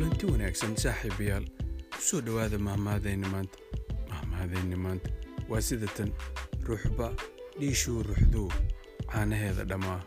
kulanti wanaagsan saaxiibayaal. Ku soo dhowaada mahmahadayni maanta mahmahadayni maanta. Waa sida tan ruuxba dhiishuu ruuxduu caanaheeda dhammaa.